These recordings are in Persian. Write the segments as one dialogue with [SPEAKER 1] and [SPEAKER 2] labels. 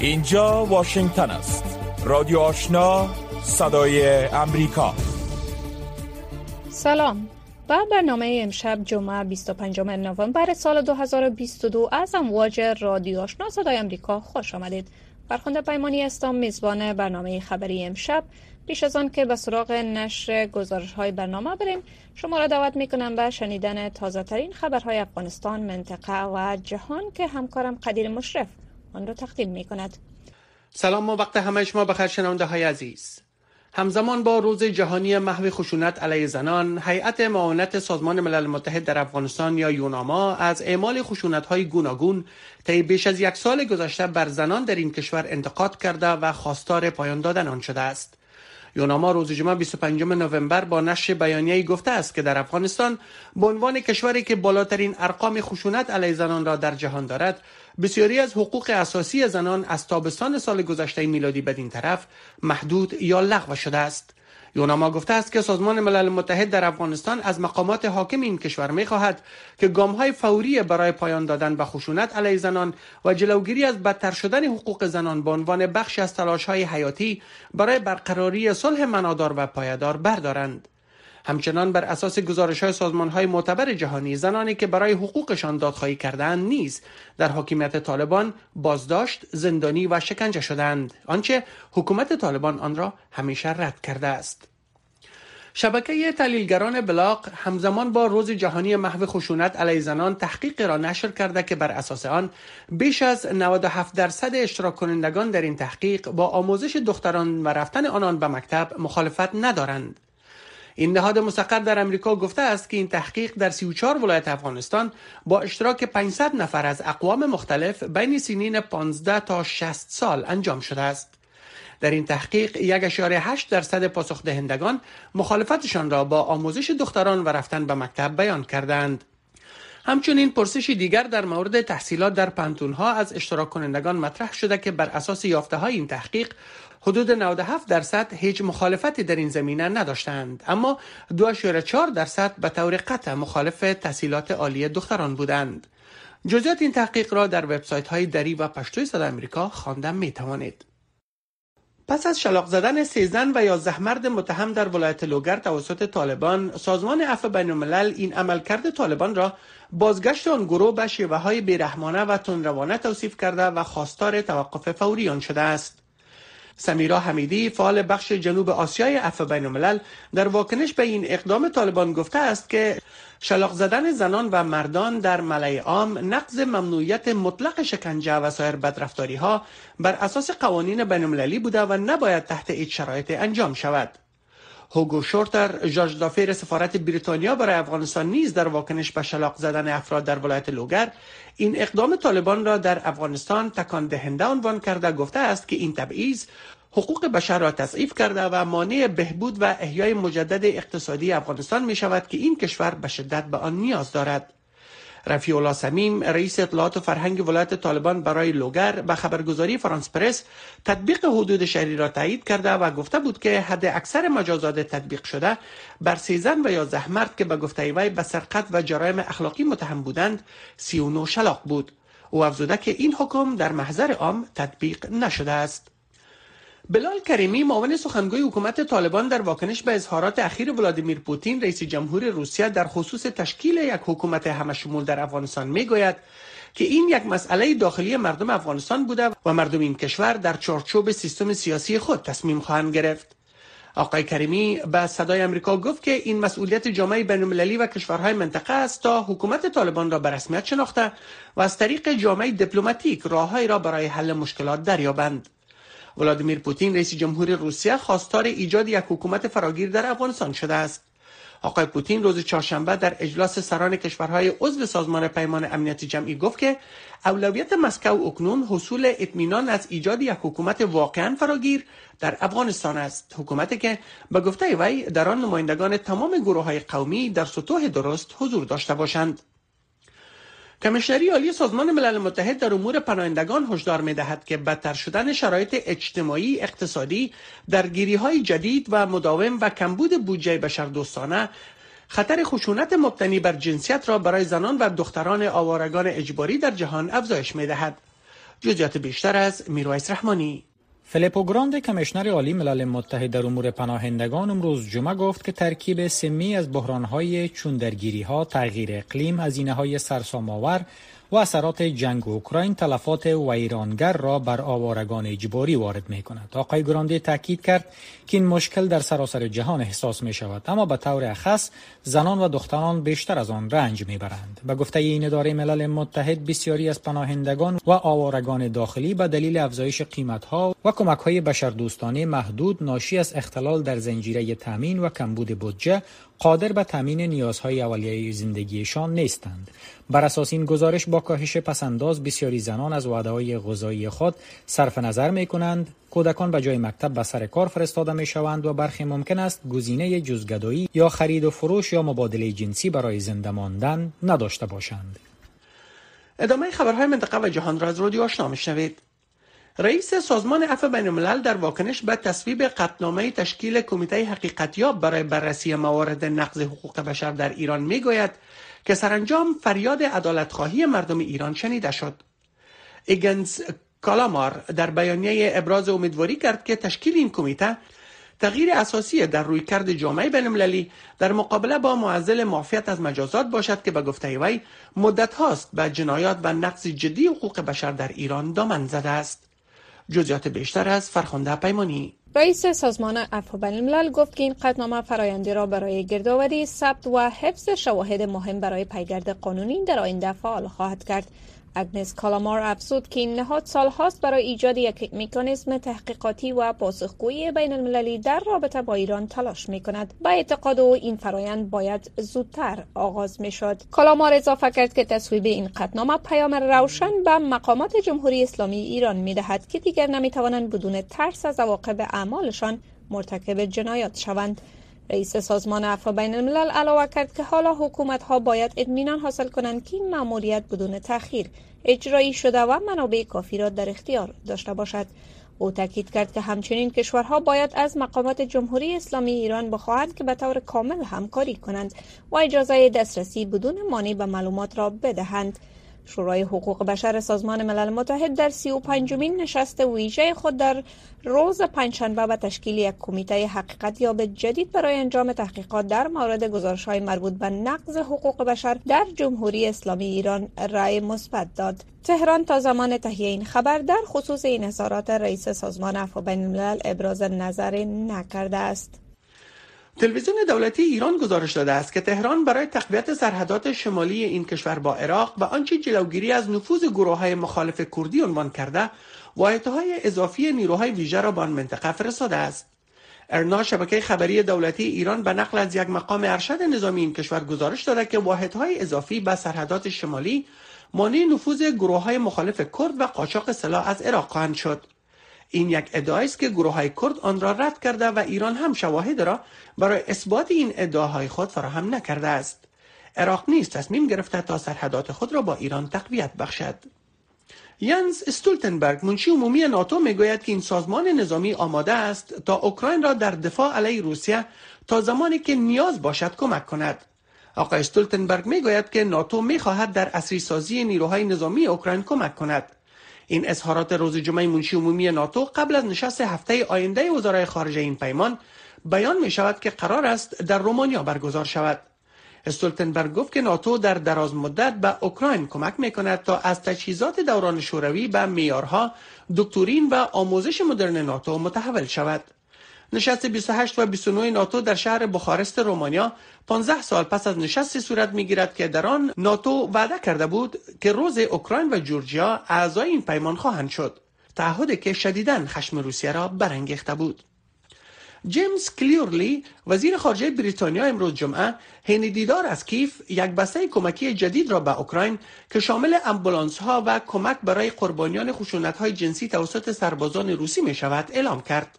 [SPEAKER 1] اینجا واشنگتن است. رادیو آشنا صدای امریکا.
[SPEAKER 2] سلام. به برنامه امشب جمعه 25 نوامبر سال 2022 از امواج رادیو آشنا صدای امریکا. خوش آمدید. فرخنده پیمانی استان میزبان برنامه خبری امشب. پیش از آن که به سراغ نشر گزارش های برنامه بریم شما را دعوت می کنم به شنیدن تازه ترین خبرهای افغانستان منطقه و جهان که همکارم قدیر مشرف آن را تقدیم می کند
[SPEAKER 3] سلام و وقت همه شما بخیر. شنونده های عزیز. همزمان با روز جهانی محو خشونت علیه زنان هیئت معاونت سازمان ملل متحد در افغانستان یا یوناما از اعمال خشونت های گوناگون طی بیش از یک سال گذشته بر زنان در این کشور انتقاد کرده و خواستار پایان دادن آن شده است. یوناما روز جمعه 25 نوامبر با نشر بیانیه‌ای گفته است که در افغانستان به عنوان کشوری که بالاترین ارقام خشونت علیه زنان را در جهان دارد بسیاری از حقوق اساسی زنان از تابستان سال گذشته میلادی بدین طرف محدود یا لغو شده است. یوناما گفته است که سازمان ملل متحد در افغانستان از مقامات حاکم این کشور می خواهد که گام های فوری برای پایان دادن به خشونت علیه زنان و جلوگیری از بدتر شدن حقوق زنان به عنوان بخشی از تلاش های حیاتی برای برقراری صلح منادار و پایدار بردارند. همچنان بر اساس گزارش های سازمان های معتبر جهانی زنانی که برای حقوقشان دادخواهی کردند نیز در حاکمیت طالبان بازداشت زندانی و شکنجه شدند آنچه حکومت طالبان آن را همیشه رد کرده است شبکه تحلیلگران بلاغ همزمان با روز جهانی محو خشونت علیه زنان تحقیق را نشر کرده که بر اساس آن بیش از 97 درصد اشتراک کنندگان در این تحقیق با آموزش دختران و رفتن آنان به مکتب مخالفت ندارند. این نهاد مستقر در امریکا گفته است که این تحقیق در 34 ولایت افغانستان با اشتراک 500 نفر از اقوام مختلف بین سنین 15 تا 60 سال انجام شده است. در این تحقیق یک اشاره 8 درصد پاسخ دهندگان مخالفتشان را با آموزش دختران و رفتن به مکتب بیان کردند. همچنین پرسشی دیگر در مورد تحصیلات در پنتون ها از اشتراک کنندگان مطرح شده که بر اساس یافته های این تحقیق حدود 97 درصد هیچ مخالفتی در این زمینه نداشتند. اما 2.4 درصد به طور قطع مخالف تحصیلات عالی دختران بودند. جزئیات این تحقیق را در وبسایت های دری و پشتوی صدا امریکا خواندن می توانید پس از شلاق زدن سه زن و یازده مرد متهم در ولایت لوگر توسط طالبان سازمان عفو بین الملل این عملکرد طالبان را بازگشت آن گروه به شیوه های بیرحمانه و تندروانه توصیف کرده و خواستار توقف فوری آن شده است. سمیرا حمیدی فعال بخش جنوب آسیای عفو بین الملل در واکنش به این اقدام طالبان گفته است که شلاق زدن زنان و مردان در ملای عام نقض ممنوعیت مطلق شکنجه و سایر بدرفتاری ها بر اساس قوانین بین المللی بوده و نباید تحت هیچ شرایط انجام شود. هوگو شورتر جاج دافیر سفارت بریتانیا برای افغانستان نیز در واکنش به شلاق زدن افراد در ولایت لوگر. این اقدام طالبان را در افغانستان تکان دهنده عنوان کرده گفته است که این تبعیض حقوق بشر را تضعیف کرده و مانع بهبود و احیای مجدد اقتصادی افغانستان می شود که این کشور به شدت به آن نیاز دارد. رفیع الله سمیم رئیس اطلاعات و فرهنگ ولایت طالبان برای لوگر به خبرگزاری فرانس پرس تطبیق حدود شهری را تایید کرده و گفته بود که حد اکثر مجازات تطبیق شده بر سه زن و یازده مرد که به گفته وی به سرقت و جرایم اخلاقی متهم بودند 39 شلاق بود. او افزوده که این حکم در محضر عام تطبیق نشده است. بلال کریمی معاون سخنگوی حکومت طالبان در واکنش به اظهارات اخیر ولادیمیر پوتین رئیس جمهور روسیه در خصوص تشکیل یک حکومت همشمول در افغانستان می‌گوید که این یک مسئله داخلی مردم افغانستان بوده و مردم این کشور در چارچوب سیستم سیاسی خود تصمیم خواهند گرفت آقای کریمی به صدای امریکا گفت که این مسئولیت جامعه بین و کشورهای منطقه است تا حکومت طالبان را به رسمیت شناخته و از طریق جامعه دیپلماتیک راههایی را برای حل مشکلات دریابند. ولادیمیر پوتین رئیس جمهور روسیه خواستار ایجاد یک حکومت فراگیر در افغانستان شده است. آقای پوتین روز چهارشنبه در اجلاس سران کشورهای عضو سازمان پیمان امنیت جمعی گفت که اولویت مسکو اکنون حصول اطمینان از ایجاد یک حکومت واقعا فراگیر در افغانستان است. حکومتی که به گفته وی در آن نمایندگان تمام گروه های قومی در سطوح درست حضور داشته باشند. کمیشنری عالی سازمان ملل متحد در امور پناهندگان هشدار می دهد که بدتر شدن شرایط اجتماعی اقتصادی درگیری های جدید و مداوم و کمبود بودجه بشردوستانه خطر خشونت مبتنی بر جنسیت را برای زنان و دختران آوارگان اجباری در جهان افزایش می دهد. جزئیات بیشتر از میرویس رحمانی
[SPEAKER 4] فلیپو گراند کمیشنر عالی ملل متحد در امور پناهندگان امروز جمعه گفت که ترکیب سمی از بحرانهای چون درگیری ها، تغییر اقلیم، هزینه های سرسام‌آور و اثرات جنگ اوکراین تلفات ویرانگر را بر آوارگان اجباری وارد می کند. آقای گراندی تاکید کرد که این مشکل در سراسر جهان احساس می شود اما به طور خاص زنان و دختران بیشتر از آن رنج می برند. به گفته این اداره ملل متحد بسیاری از پناهندگان و آوارگان داخلی به دلیل افزایش قیمت ها و کمک های بشردوستانه محدود ناشی از اختلال در زنجیره تامین و کمبود بودجه قادر به تامین نیازهای اولیه زندگیشان نیستند. بر اساس این گزارش با کاهش پسنداز بسیاری زنان از وعده های غذایی خود صرف نظر می کنند کودکان به جای مکتب به سر کار فرستاده می شوند و برخی ممکن است گزینه جزگدایی یا خرید و فروش یا مبادله جنسی برای زنده ماندن نداشته باشند.
[SPEAKER 3] ادامه خبرهای منطقه و جهان را از رادیو آشنا میشنوید. رئیس سازمان عفو بین الملل در واکنش به تصویب قطنامه تشکیل کمیته حقیقتیاب برای بررسی موارد نقض حقوق بشر در ایران می‌گوید که سرانجام فریاد عدالتخواهی مردم ایران شنیده شد. ایگنز کالامار در بیانیه ابراز امیدواری کرد که تشکیل این کمیته تغییر اساسی در رویکرد جامعه بینالمللی در مقابله با معزل معافیت از مجازات باشد که به گفته وی مدت هاست به جنایات و نقض جدی حقوق بشر در ایران دامن زده است. جزیات بیشتر از فرخنده پیمانی.
[SPEAKER 2] رئیس سازمان عفو الملل گفت که این قطنامه فرایندی را برای گردآوری ثبت و حفظ شواهد مهم برای پیگرد قانونی در آینده فعال خواهد کرد. اگنس کالامار افزود که این نهاد سالهاست برای ایجاد یک مکانیزم تحقیقاتی و پاسخگویی بین المللی در رابطه با ایران تلاش می کند با اعتقاد او این فرایند باید زودتر آغاز می شد کالامار اضافه کرد که تصویب این قطنامه پیام روشن به مقامات جمهوری اسلامی ایران می دهد که دیگر نمی توانند بدون ترس از عواقب اعمالشان مرتکب جنایات شوند. رئیس سازمان عفو بین الملل علاوه کرد که حالا حکومت ها باید اطمینان حاصل کنند که این مأموریت بدون تأخیر اجرایی شده و منابع کافی را در اختیار داشته باشد. او تاکید کرد که همچنین کشورها باید از مقامات جمهوری اسلامی ایران بخواهند که به طور کامل همکاری کنند و اجازه دسترسی بدون مانع به معلومات را بدهند. شورای حقوق بشر سازمان ملل متحد در سی و پنجمین نشست ویژه خود در روز پنجشنبه به تشکیل یک کمیته حقیقت یاب جدید برای انجام تحقیقات در مورد گزارش های مربوط به نقض حقوق بشر در جمهوری اسلامی ایران رأی مثبت داد. تهران تا زمان تهیه این خبر در خصوص این اظهارات رئیس سازمان عفو بین الملل ابراز نظر نکرده است.
[SPEAKER 3] تلویزیون دولتی ایران گزارش داده است که تهران برای تقویت سرحدات شمالی این کشور با عراق و آنچه جلوگیری از نفوذ گروه های مخالف کردی عنوان کرده واحدهای اضافی نیروهای ویژه را به آن منطقه فرستاده است. ارنا شبکه خبری دولتی ایران به نقل از یک مقام ارشد نظامی این کشور گزارش داده که واحدهای اضافی به سرحدات شمالی مانع نفوذ گروه های مخالف کرد و قاچاق سلاح از عراق خواهند شد. این یک ادعایی است که گروه های کرد آن را رد کرده و ایران هم شواهد را برای اثبات این ادعاهای خود فراهم نکرده است. عراق نیز تصمیم گرفته تا سرحدات خود را با ایران تقویت بخشد. ینز استولتنبرگ منشی عمومی ناتو می‌گوید که این سازمان نظامی آماده است تا اوکراین را در دفاع علیه روسیه تا زمانی که نیاز باشد کمک کند. آقای استولتنبرگ می‌گوید که ناتو می‌خواهد در اصری سازی نیروهای نظامی اوکراین کمک کند. این اظهارات روز جمعه منشی عمومی ناتو قبل از نشست هفته آینده وزرای خارجه این پیمان بیان می شود که قرار است در رومانیا برگزار شود. استولتنبرگ گفت که ناتو در دراز مدت به اوکراین کمک می کند تا از تجهیزات دوران شوروی به میارها دکترین و آموزش مدرن ناتو متحول شود. نشست 28 و 29 ناتو در شهر بخارست رومانیا. 15 سال پس از نشستی صورت می‌گیرد که در آن ناتو وعده کرده بود که روز اوکراین و جورجیا اعضای این پیمان خواهند شد. تعهدی که شدیدا خشم روسیه را برانگیخته بود. جیمز کلیورلی وزیر خارجه بریتانیا امروز جمعه حین دیدار از کیف یک بسته کمکی جدید را به اوکراین که شامل امبولانس ها و کمک برای قربانیان خشونت های جنسی توسط سربازان روسی می شود اعلام کرد.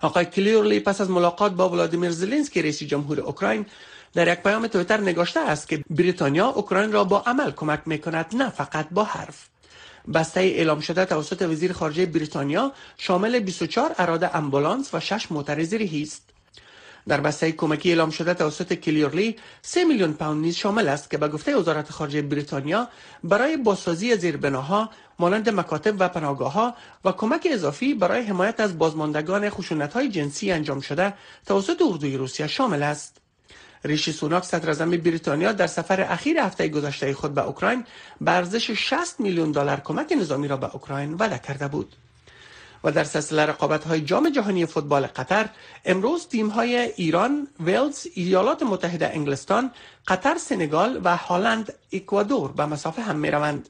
[SPEAKER 3] آقای کلیورلی پس از ملاقات با ولادیمیر زلنسکی رئیس جمهور اوکراین در یک پیام تویتر نگاشته است که بریتانیا اوکراین را با عمل کمک می کند نه فقط با حرف. بسته اعلام شده توسط وزیر خارجه بریتانیا شامل 24 اراده امبولانس و 6 موتر زیرهی است. در بسته کمکی اعلام شده توسط کلیورلی 3 میلیون پوند نیز شامل است که به گفته وزارت خارجه بریتانیا برای بازسازی زیربناها مانند مکاتب و پناهگاه ها و کمک اضافی برای حمایت از بازماندگان خشونت های جنسی انجام شده توسط اردوی روسیه شامل است. ریشی سوناک صدر بریتانیا در سفر اخیر هفته گذشته خود به اوکراین به ارزش 60 میلیون دلار کمک نظامی را به اوکراین وعده کرده بود. و در سلسله رقابت های جام جهانی فوتبال قطر امروز تیم های ایران، ویلز، ایالات متحده انگلستان، قطر، سنگال و هالند، اکوادور به مسافه هم می روند.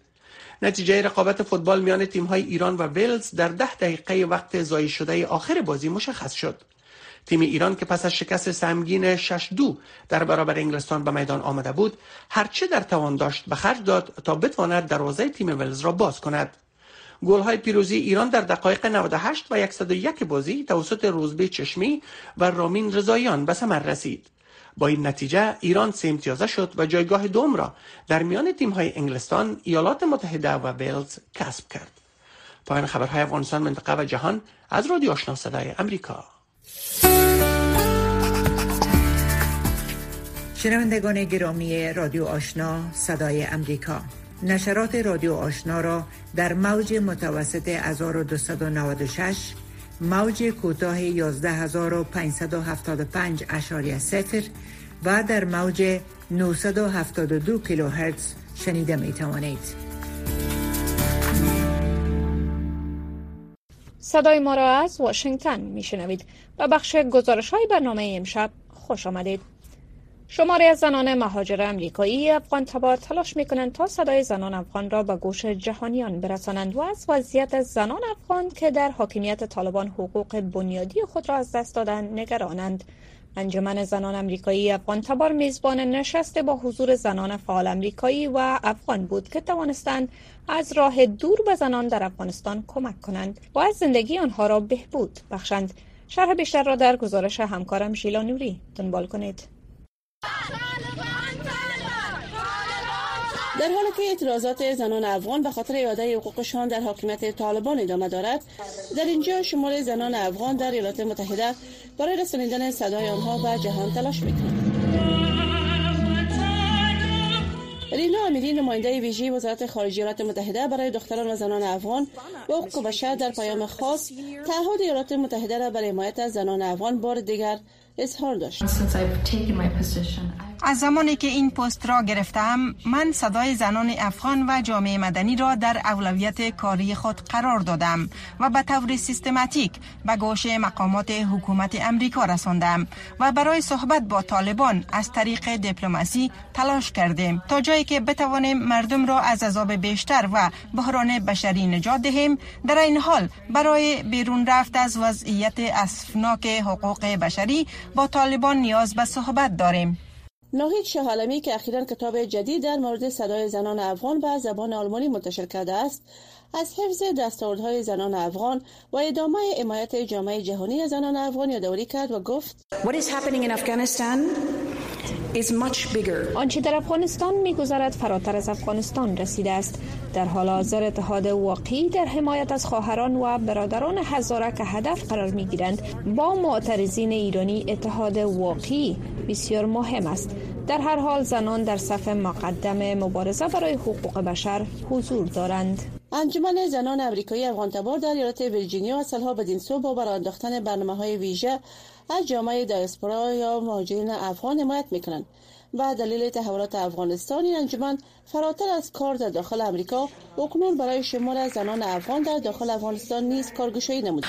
[SPEAKER 3] نتیجه رقابت فوتبال میان تیم های ایران و ویلز در ده دقیقه وقت زایی شده آخر بازی مشخص شد. تیم ایران که پس از شکست سمگین 6 دو در برابر انگلستان به میدان آمده بود هرچه در توان داشت به خرج داد تا بتواند دروازه تیم ولز را باز کند گل های پیروزی ایران در دقایق 98 و 101 بازی توسط روزبه چشمی و رامین رضاییان به ثمر رسید با این نتیجه ایران سه امتیازه شد و جایگاه دوم را در میان تیم های انگلستان، ایالات متحده و ویلز کسب کرد. پایان خبرهای افغانستان منطقه و جهان از رادیو آشنا صدای امریکا.
[SPEAKER 5] شنوندگان گرامی رادیو آشنا صدای امریکا نشرات رادیو آشنا را در موج متوسط 1296 موج کوتاه 11575 اشاری سفر و در موج 972 کیلوهرتز شنیده می توانید.
[SPEAKER 2] صدای ما را از واشنگتن می شنوید و بخش گزارش های برنامه امشب خوش آمدید. شماری از زنان مهاجر امریکایی افغان تبار تلاش می کنند تا صدای زنان افغان را به گوش جهانیان برسانند و از وضعیت زنان افغان که در حاکمیت طالبان حقوق بنیادی خود را از دست دادن نگرانند. انجمن زنان امریکایی افغان تبار میزبان نشست با حضور زنان فعال امریکایی و افغان بود که توانستند از راه دور به زنان در افغانستان کمک کنند و از زندگی آنها را بهبود بخشند. شرح بیشتر را در گزارش همکارم شیلا نوری دنبال کنید.
[SPEAKER 6] در حالی که اعتراضات زنان افغان به خاطر اعاده حقوقشان در حاکمیت طالبان ادامه دارد در اینجا شمار زنان افغان در ایالات متحده برای رسانیدن صدای آنها به جهان تلاش می‌کنند. رینا امیری نماینده ویژه وزارت خارجه ایالات متحده برای دختران و زنان افغان و حقوق بشر در پیام خاص تعهد ایالات متحده را برای حمایت از زنان افغان بار دیگر اظهار داشت.
[SPEAKER 7] از زمانی که این پست را گرفتم من صدای زنان افغان و جامعه مدنی را در اولویت کاری خود قرار دادم و به طور سیستماتیک به گوش مقامات حکومت امریکا رساندم و برای صحبت با طالبان از طریق دیپلماسی تلاش کردیم تا جایی که بتوانیم مردم را از عذاب بیشتر و بحران بشری نجات دهیم. در این حال برای بیرون رفت از وضعیت اسفناک حقوق بشری با طالبان نیاز به صحبت داریم.
[SPEAKER 6] ناهید شهالمی که اخیرا کتاب جدید در مورد صدای زنان افغان به زبان آلمانی منتشر کرده است از حفظ دستاوردهای زنان افغان و ادامه حمایت جامعه جهانی زنان افغان یادآوری کرد و گفت
[SPEAKER 2] آنچه در افغانستان میگذرد فراتر از افغانستان رسیده است. در حال حاضر اتحاد واقعی در حمایت از خواهران و برادران هزاره که هدف قرار می گیرند با معترضین ایرانی اتحاد واقعی بسیار مهم است. در هر حال زنان در صف مقدم مبارزه برای حقوق بشر حضور دارند.
[SPEAKER 6] انجمن زنان امریکایی افغان تبار در ایالت ویرجینیا سالها بدین سو با برانداختن برنامه های ویژه از جامعه دایسپورا یا مهاجرین افغان حمایت می‌کنند. و دلیل تحولات افغانستان این انجمن فراتر از کار در داخل امریکا اکنون برای شمار از زنان افغان در داخل افغانستان نیز کارگشایی نمود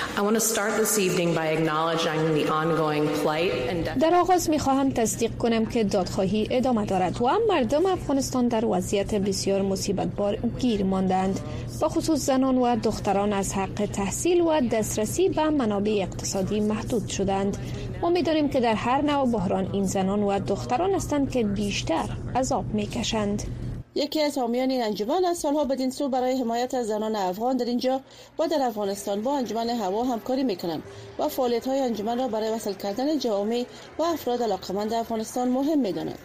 [SPEAKER 2] در آغاز می خواهم تصدیق کنم که دادخواهی ادامه دارد و مردم افغانستان در وضعیت بسیار مصیبت بار گیر ماندند. با خصوص زنان و دختران از حق تحصیل و دسترسی به منابع اقتصادی محدود شدند. ما می‌دانیم که در هر نوع بحران این زنان و دختران هستند که بیشتر عذاب می‌کشند.
[SPEAKER 6] یکی از حامیان این انجمن از سالها بدین سو برای حمایت از زنان افغان در اینجا و در افغانستان با انجمن هوا همکاری می‌کنند و فعالیت های انجمن را برای وصل کردن جامعه و افراد علاقمند افغانستان مهم می‌دانند.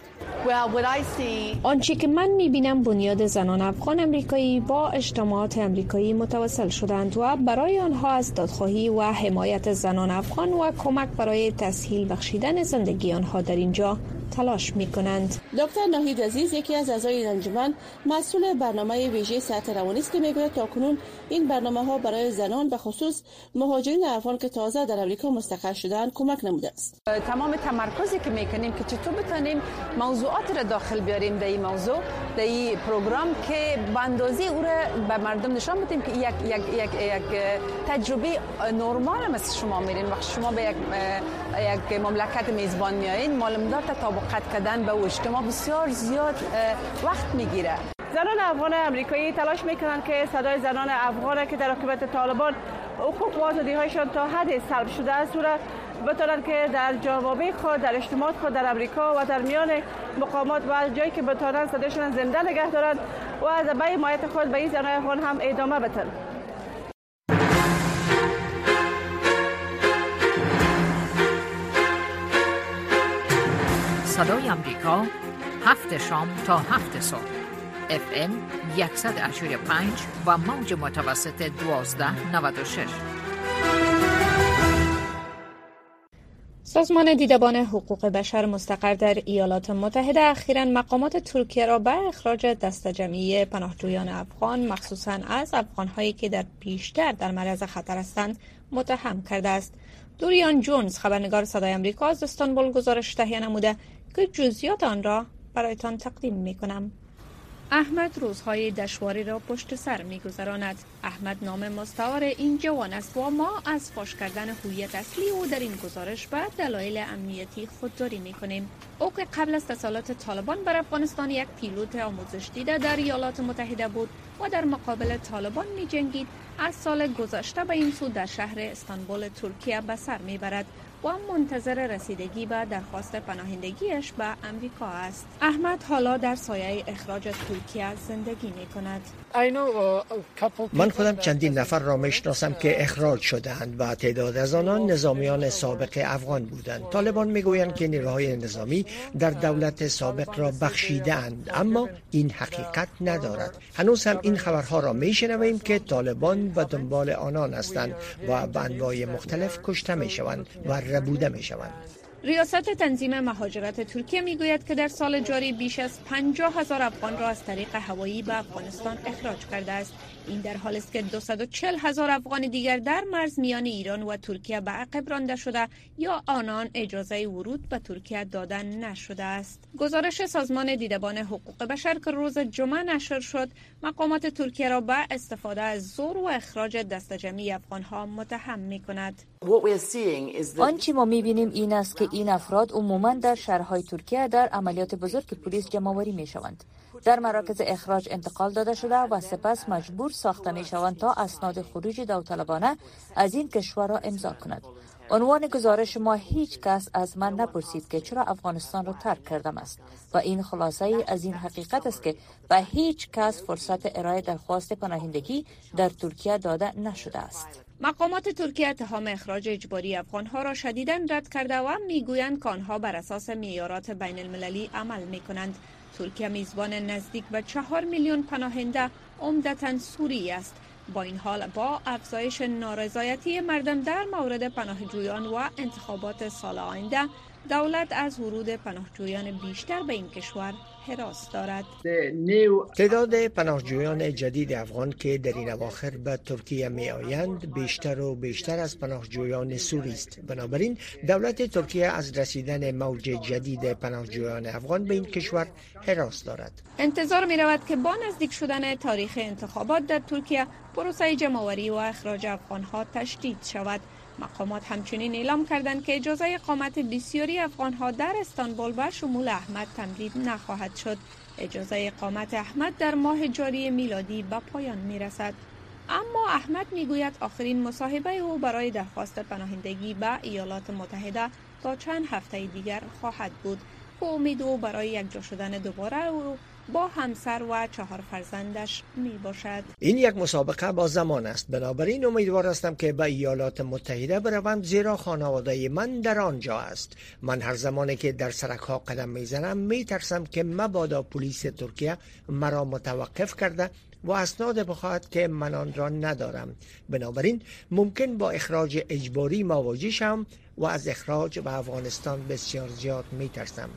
[SPEAKER 2] آنچه که من می‌بینم بنیاد زنان افغان امریکایی با اجتماعات امریکایی متوسل شدند و برای آنها از دادخواهی و حمایت زنان افغان و کمک برای تسهیل بخشیدن زندگی آنها در اینجا تلاش می کنند.
[SPEAKER 6] دکتر ناهید عزیز یکی از اعضای انجمن مسئول برنامه ویژه سطح روانی است که می‌گوید تاکنون این برنامه ها برای زنان به خصوص مهاجرین افغان که تازه در امریکا مستقر شدن کمک نموده است.
[SPEAKER 8] تمام تمرکزی که می‌کنیم که چطور بتونیم موضوعات را داخل بیاریم در این موضوع در این پروگرام که به اندازه او را به مردم نشان بدیم که یک یک یک یک تجربه نرمال مثل شما میرین وقت شما به یک یک مملکت میزبان میایین معلوم دار مطابقت کردن به اجتماع بسیار زیاد وقت می‌گیره.
[SPEAKER 6] زنان افغان امریکایی تلاش می‌کنند که صدای زنان افغان که در حکومت طالبان حقوق و آزادی هایشان تا حد سلب شده است را بتونن که در جوابه خود در اجتماعات خود در امریکا و در میان مقامات و جایی که بتونن صدایشان زنده نگه دارند و از به مایت خود به این زنان افغان هم ادامه بدن
[SPEAKER 9] صدای امریکا هفت شام تا هفت صبح. اف ام 185 و موج متوسط 1296
[SPEAKER 2] سازمان دیدبان حقوق بشر مستقر در ایالات متحده اخیرا مقامات ترکیه را به اخراج دست جمعی پناهجویان افغان مخصوصا از افغانهایی که در پیشتر در معرض خطر هستند متهم کرده است. دوریان جونز خبرنگار صدای امریکا از استانبول گزارش تهیه نموده. که جزئیات آن را برایتان تقدیم می کنم. احمد روزهای دشواری را پشت سر میگذراند احمد نام مستعار این جوان است و ما از فاش کردن هویت اصلی او در این گزارش به دلایل امنیتی خودداری می کنیم او که قبل از تسلط طالبان بر افغانستان یک پیلوت آموزش دیده در ایالات متحده بود و در مقابل طالبان می جنگید از سال گذشته به این سو در شهر استانبول ترکیه به سر می‌برد و منتظر رسیدگی به درخواست پناهندگیش به امریکا است. احمد حالا در سایه اخراج ترکیه زندگی می کند
[SPEAKER 10] من خودم چندین نفر را می‌شناسم که اخراج شدهاند و تعداد از آنان نظامیان سابق افغان بودند. طالبان می‌گویند که نیروهای نظامی در دولت سابق را بخشیدند اما این حقیقت ندارد. هنوز هم این خبرها را میشنویم که طالبان به دنبال آنان هستند و به انواع مختلف کشته می‌شوند و ربوده می‌شوند.
[SPEAKER 2] ریاست تنظیم مهاجرت ترکیه می‌گوید که در سال جاری بیش از 50 هزار افغان را از طریق هوایی به افغانستان اخراج کرده است. این در حالی است که 240 هزار افغان دیگر در مرز میان ایران و ترکیه به عقب رانده شده یا آنان اجازه ورود به ترکیه دادن نشده است. گزارش سازمان دیدبان حقوق بشر که روز جمعه نشر شد مقامات ترکیه را به استفاده از زور و اخراج دست جمعی افغان ها متهم می کند
[SPEAKER 11] آنچه ما می بینیم این است که این افراد عموما در شهرهای ترکیه در عملیات بزرگ پلیس جمعوری می شوند در مراکز اخراج انتقال داده شده و سپس مجبور ساخته می شوند تا اسناد خروج داوطلبانه از این کشور را امضا کند. عنوان گزارش ما هیچ کس از من نپرسید که چرا افغانستان را ترک کردم است و این خلاصه ای از این حقیقت است که به هیچ کس فرصت ارائه درخواست پناهندگی در ترکیه داده نشده است.
[SPEAKER 2] مقامات ترکیه اتهام اخراج اجباری افغانها را شدیدا رد کرده و می‌گویند که آنها بر اساس معیارات بین المللی عمل می کنند ترکیه میزبان نزدیک به چهار میلیون پناهنده عمدتا سوری است. با این حال با افزایش نارضایتی مردم در مورد پناهجویان و انتخابات سال آینده دولت از ورود پناهجویان بیشتر به این کشور حراس دارد.
[SPEAKER 10] تعداد پناهجویان جدید افغان که در این اواخر به ترکیه می آیند بیشتر و بیشتر از پناهجویان سوری است. بنابراین دولت ترکیه از رسیدن موج جدید پناهجویان افغان به این کشور حراس دارد.
[SPEAKER 2] انتظار می رود که با نزدیک شدن تاریخ انتخابات در ترکیه پروسه جمعوری و اخراج افغان ها تشدید شود. مقامات همچنین اعلام کردند که اجازه اقامت بسیاری افغانها در استانبول به شمول احمد تمدید نخواهد شد. اجازه اقامت احمد در ماه جاری میلادی به پایان می رسد اما احمد می‌گوید آخرین مصاحبه او برای درخواست پناهندگی به ایالات متحده تا چند هفته دیگر خواهد بود. و امید او برای یکجا شدن دوباره او با همسر و چهار فرزندش می باشد.
[SPEAKER 10] این یک مسابقه با زمان است. بنابراین امیدوار هستم که به ایالات متحده بروم زیرا خانواده من در آنجا است. من هر زمانی که در سرک ها قدم می‌زنم می ترسم که مبادا پلیس ترکیه مرا متوقف کرده و اسناد بخواهد که من آن را ندارم. بنابراین ممکن با اخراج اجباری مواجه شم و از اخراج به افغانستان بسیار زیاد می ترسم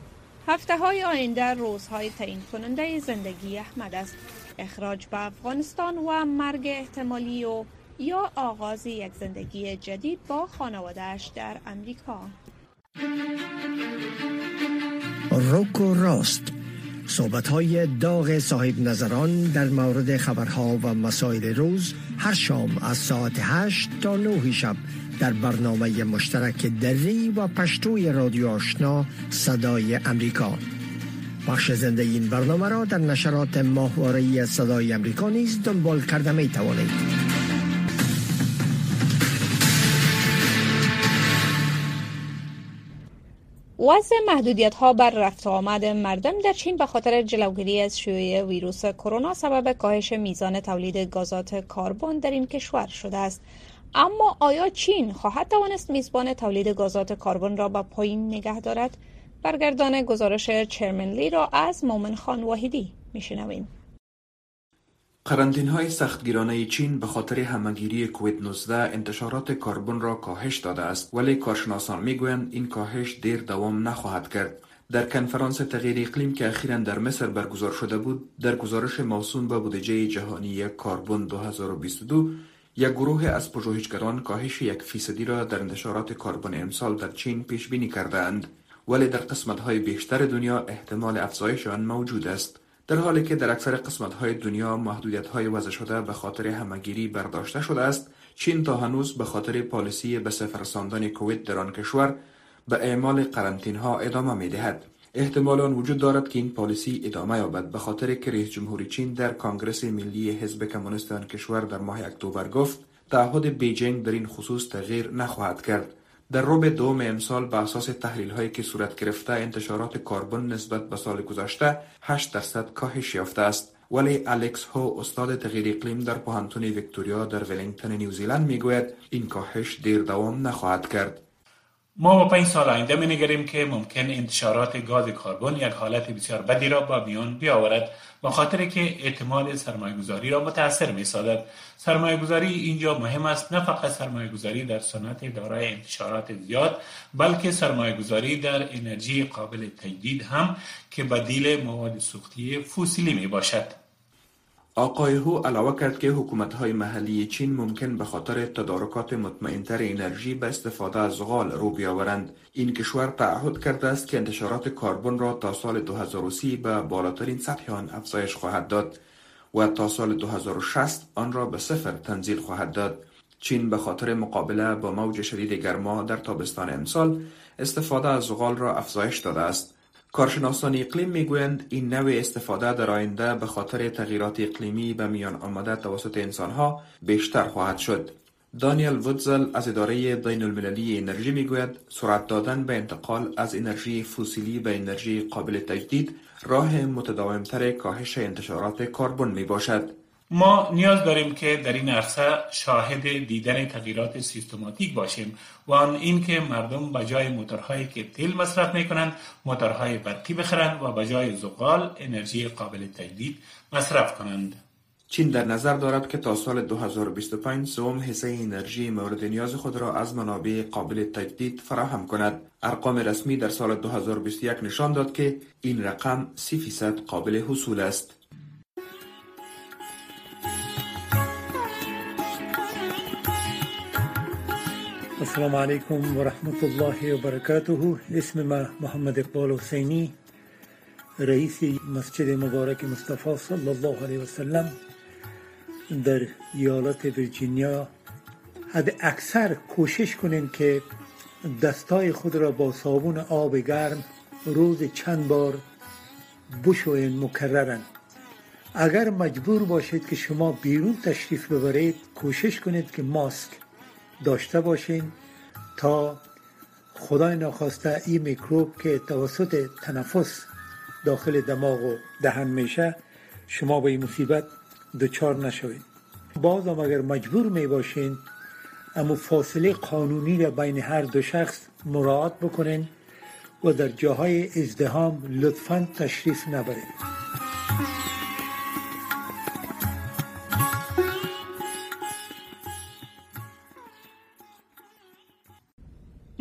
[SPEAKER 2] هفته های آینده روزهای تعیین کننده زندگی احمد است. اخراج به افغانستان و مرگ احتمالی و یا آغاز یک زندگی جدید با خانوادهش در امریکا
[SPEAKER 10] روکو راست. صحبت های داغ صاحب نظران در مورد خبرها و مسائل روز هر شام از ساعت 8 تا 9 شب. در برنامه مشترک دری و پشتوی رادیو آشنا صدای امریکا. بخش زنده این برنامه را در نشرات ماهواره صدای امریکا نیز دنبال کرده می توانید.
[SPEAKER 2] وضع محدودیت ها بر رفت آمد مردم در چین به خاطر جلوگیری از شیوع ویروس کرونا سبب کاهش میزان تولید گازات کربن در این کشور شده است. اما آیا چین خواهد توانست میزبان تولید گازات کربن را به پایین نگه دارد؟ برگردان گزارش چرمنلی را از مومن خان واحدی میشنویم.
[SPEAKER 12] قرنطین های سختگیرانه چین به خاطر همگیری کووید 19 انتشارات کربن را کاهش داده است ولی کارشناسان می‌گویند این کاهش دیر دوام نخواهد کرد. در کنفرانس تغییر اقلیم که اخیرا در مصر برگزار شده بود در گزارش موسوم به بودجه جهانی کربن 2022 یک گروه از پژوهشگران کاهش یک فیصدی را در انتشارات کربن امسال در چین پیش بینی کردند ولی در قسمت های بیشتر دنیا احتمال افزایش آن موجود است. در حالی که در اکثر قسمت های دنیا محدودیت های وضع شده به خاطر همگیری برداشته شده است چین تا هنوز به خاطر پالیسی به صفر رساندن کووید در آن کشور به اعمال قرنطینه ها ادامه می دهد احتمال آن وجود دارد که این پالیسی ادامه یابد. به خاطر که رئیس جمهوری چین در کانگرس ملی حزب کمونیست آن کشور در ماه اکتبر گفت تعهد بیجینگ در این خصوص تغییر نخواهد کرد. در ربع دوم امسال به اساس تحلیل هایی که صورت گرفته انتشارات کربن نسبت به سال گذشته 8 درصد کاهش یافته است. ولی الکس هو استاد تغییر اقلیم در پوهنتون ویکتوریا در ولینگتون نیوزیلند می‌گوید این کاهش دیر دوام نخواهد کرد.
[SPEAKER 13] ما با پنج سال آینده می نگریم که ممکن انتشارات گاز کربن یک حالت بسیار بدی را با میان بیاورد به خاطر که اعتماد سرمایه گذاری را متاثر می سازد. سرمایه گذاری اینجا مهم است نه فقط سرمایه گذاری در صنعت دارای انتشارات زیاد بلکه سرمایه گذاری در انرژی قابل تجدید هم که بدیل مواد سوختی فسیلی می باشد.
[SPEAKER 12] آقای هو علاوه کرد که های محلی چین ممکن به خاطر تدارکات مطمئنتر انرژی به استفاده از غال رو بیاورند. این کشور تعهد کرده است که انتشارات کربن را تا سال 2030 به بالاترین سطح آن افزایش خواهد داد و تا سال 2060 آن را به صفر تنزیل خواهد داد. چین به خاطر مقابله با موج شدید گرما در تابستان امسال استفاده از غال را افزایش داده است. کارشناسان اقلیم می‌گویند این نوع استفاده در آینده به خاطر تغییرات اقلیمی به میان آمده توسط انسانها بیشتر خواهد شد. دانیل وودزل از اداره بین المللی انرژی می‌گوید سرعت دادن به انتقال از انرژی فسیلی به انرژی قابل تجدید راه متداومتر کاهش انتشارات کربن می باشد.
[SPEAKER 13] ما نیاز داریم که در این عرصه شاهد دیدن تغییرات سیستماتیک باشیم و آن اینکه مردم به جای موتورهایی که تیل مصرف می کنند موتورهای برقی بخرند و به جای زغال انرژی قابل تجدید مصرف کنند
[SPEAKER 12] چین در نظر دارد که تا سال 2025 سوم حصه انرژی مورد نیاز خود را از منابع قابل تجدید فراهم کند. ارقام رسمی در سال 2021 نشان داد که این رقم 30 فیصد قابل حصول است.
[SPEAKER 14] السلام عليكم ورحمة الله وبركاته اسم محمد اقبال حسینی رئیس مسجد مبارک مصطفی صلی الله علیه وسلم در ایالت ویرجینیا. حد اکثر کوشش کنین که دستای خود را با صابون آب گرم روز چند بار بشوین مکررن. اگر مجبور باشید که شما بیرون تشریف ببرید کوشش کنید که ماسک داشته باشین تا خدای ناخواسته این میکروب که توسط تنفس داخل دماغ و دهن میشه شما به این مصیبت دچار نشوید باز هم اگر مجبور می باشین اما فاصله قانونی را بین هر دو شخص مراعات بکنین و در جاهای ازدهام لطفا تشریف نبرید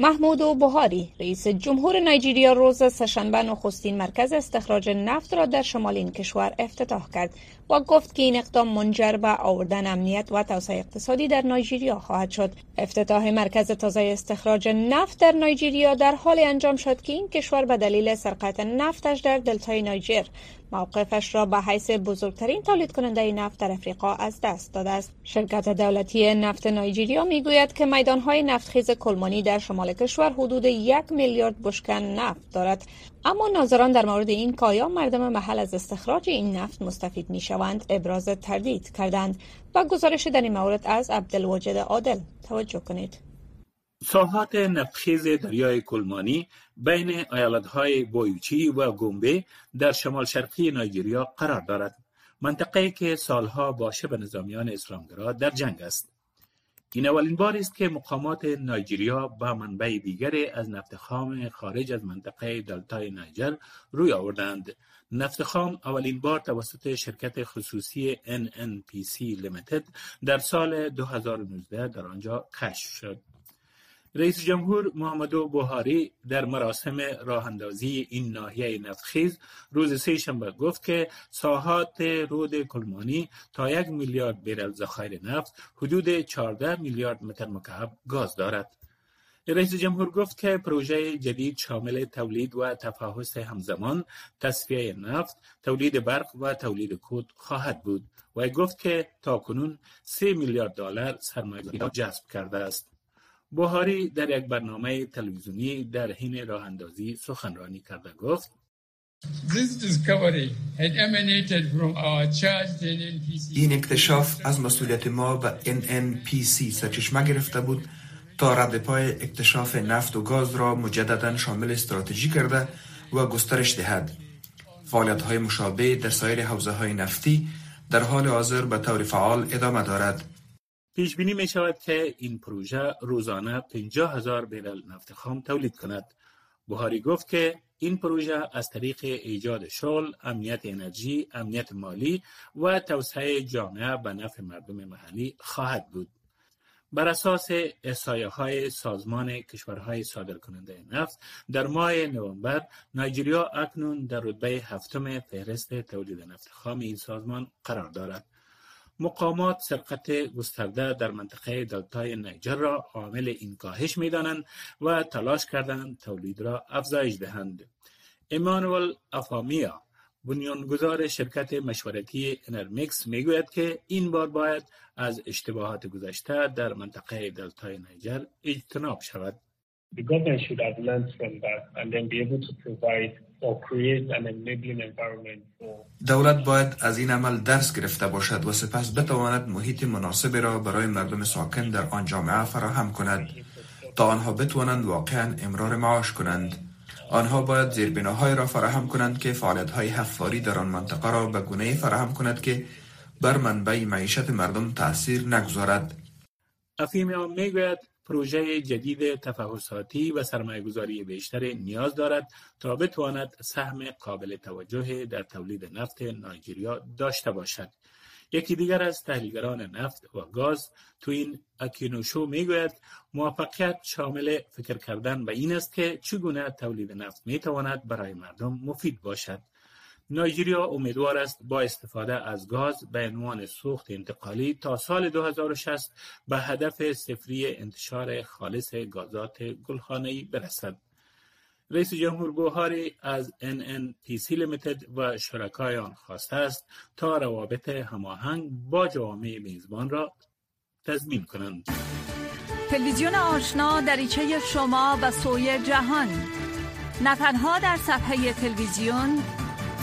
[SPEAKER 2] محمود و بهاری رئیس جمهور نایجیریا روز سهشنبه نخستین مرکز استخراج نفت را در شمال این کشور افتتاح کرد. و گفت که این اقدام منجر به آوردن امنیت و توسعه اقتصادی در نایجیریا خواهد شد. افتتاح مرکز تازه استخراج نفت در نایجیریا در حال انجام شد که این کشور به دلیل سرقت نفتش در دلتای نایجر موقفش را به حیث بزرگترین تولید کننده نفت در افریقا از دست داده است. شرکت دولتی نفت نایجیریا می‌گوید که میدانهای نفتخیز کلمانی در شمال کشور حدود یک میلیارد بشکن نفت دارد. اما ناظران در مورد این کایا مردم محل از استخراج این نفت مستفید می شوند ابراز تردید کردند و گزارش در این مورد از عبدالواجد عادل توجه کنید.
[SPEAKER 13] ساحات نفتخیز دریای کلمانی بین ایالتهای بایوچی و گومبه در شمال شرقی نایجریا قرار دارد. منطقه که سالها با شبه نظامیان اسلامگرا در جنگ است. این اولین بار است که مقامات نایجریا با منبع دیگری از نفت خام خارج از منطقه دلتای نایجر روی آوردند. نفت خام اولین بار توسط شرکت خصوصی NNPC لیمیتد در سال 2019 در آنجا کشف شد. رئیس جمهور محمدو بوهاری در مراسم راه اندازی این ناحیه نفتخیز روز سه شنبه گفت که ساحات رود کلمانی تا یک میلیارد بیرل ذخایر نفت حدود 14 میلیارد متر مکعب گاز دارد. رئیس جمهور گفت که پروژه جدید شامل تولید و تفاحص همزمان، تصفیه نفت، تولید برق و تولید کود خواهد بود و گفت که تا کنون 3 میلیارد دلار سرمایه جذب کرده است. بوهاری در یک برنامه تلویزیونی در حین راه اندازی سخنرانی کرده گفت
[SPEAKER 12] این اکتشاف از مسئولیت ما به NNPC سرچشمه گرفته بود تا رد پای اکتشاف نفت و گاز را مجددا شامل استراتژی کرده و گسترش دهد. فعالیت های مشابه در سایر حوزه های نفتی در حال حاضر به طور فعال ادامه دارد.
[SPEAKER 13] پیش بینی می شود که این پروژه روزانه 50 هزار بیرل نفت خام تولید کند. بخاری گفت که این پروژه از طریق ایجاد شغل، امنیت انرژی، امنیت مالی و توسعه جامعه به نفع مردم محلی خواهد بود. بر اساس احصایه های سازمان کشورهای صادر کننده نفت در ماه نوامبر نایجریا اکنون در رتبه هفتم فهرست تولید نفت خام این سازمان قرار دارد. مقامات سرقت گسترده در منطقه دلتای نیجر را عامل این کاهش می‌دانند و تلاش کردند تولید را افزایش دهند. ایمانوئل افامیا بنیانگذار شرکت مشورتی انرمیکس می‌گوید که این بار باید از اشتباهات گذشته در منطقه دلتای نیجر اجتناب شود.
[SPEAKER 15] The government should have learned from that and then be able to provide
[SPEAKER 12] دولت باید از این عمل درس گرفته باشد و سپس بتواند محیط مناسبی را برای مردم ساکن در آن جامعه فراهم کند تا آنها بتوانند واقعا امرار معاش کنند. آنها باید زیربناهای را فراهم کنند که های حفاری در آن منطقه را به گونه فراهم کند که بر منبع معیشت مردم تاثیر نگذارد.
[SPEAKER 13] افیمیان می‌گوید پروژه جدید تفحصاتی و گذاری بیشتر نیاز دارد تا بتواند سهم قابل توجه در تولید نفت نایجریا داشته باشد. یکی دیگر از تحلیلگران نفت و گاز تو این اکینوشو می‌گوید موفقیت شامل فکر کردن به این است که چگونه تولید نفت می‌تواند برای مردم مفید باشد. نایجریا امیدوار است با استفاده از گاز به عنوان سوخت انتقالی تا سال 2060 به هدف صفری انتشار خالص گازات گلخانه‌ای برسد. رئیس جمهور بوهاری از NNPC لیمیتد و شرکای آن خواسته است تا روابط هماهنگ با جوامع میزبان را تضمین کنند.
[SPEAKER 16] تلویزیون آشنا دریچه شما و سوی جهان نه تنها در صفحه تلویزیون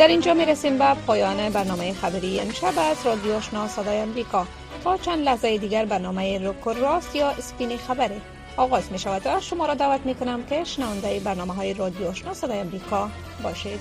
[SPEAKER 2] در اینجا می رسیم به پایان برنامه خبری امشب از رادیو آشنا صدای امریکا تا چند لحظه دیگر برنامه روک راست یا اسپینی خبره. آغاز می شود و شما را دعوت می کنم که شنونده برنامه های رادیو آشنا صدای امریکا باشید.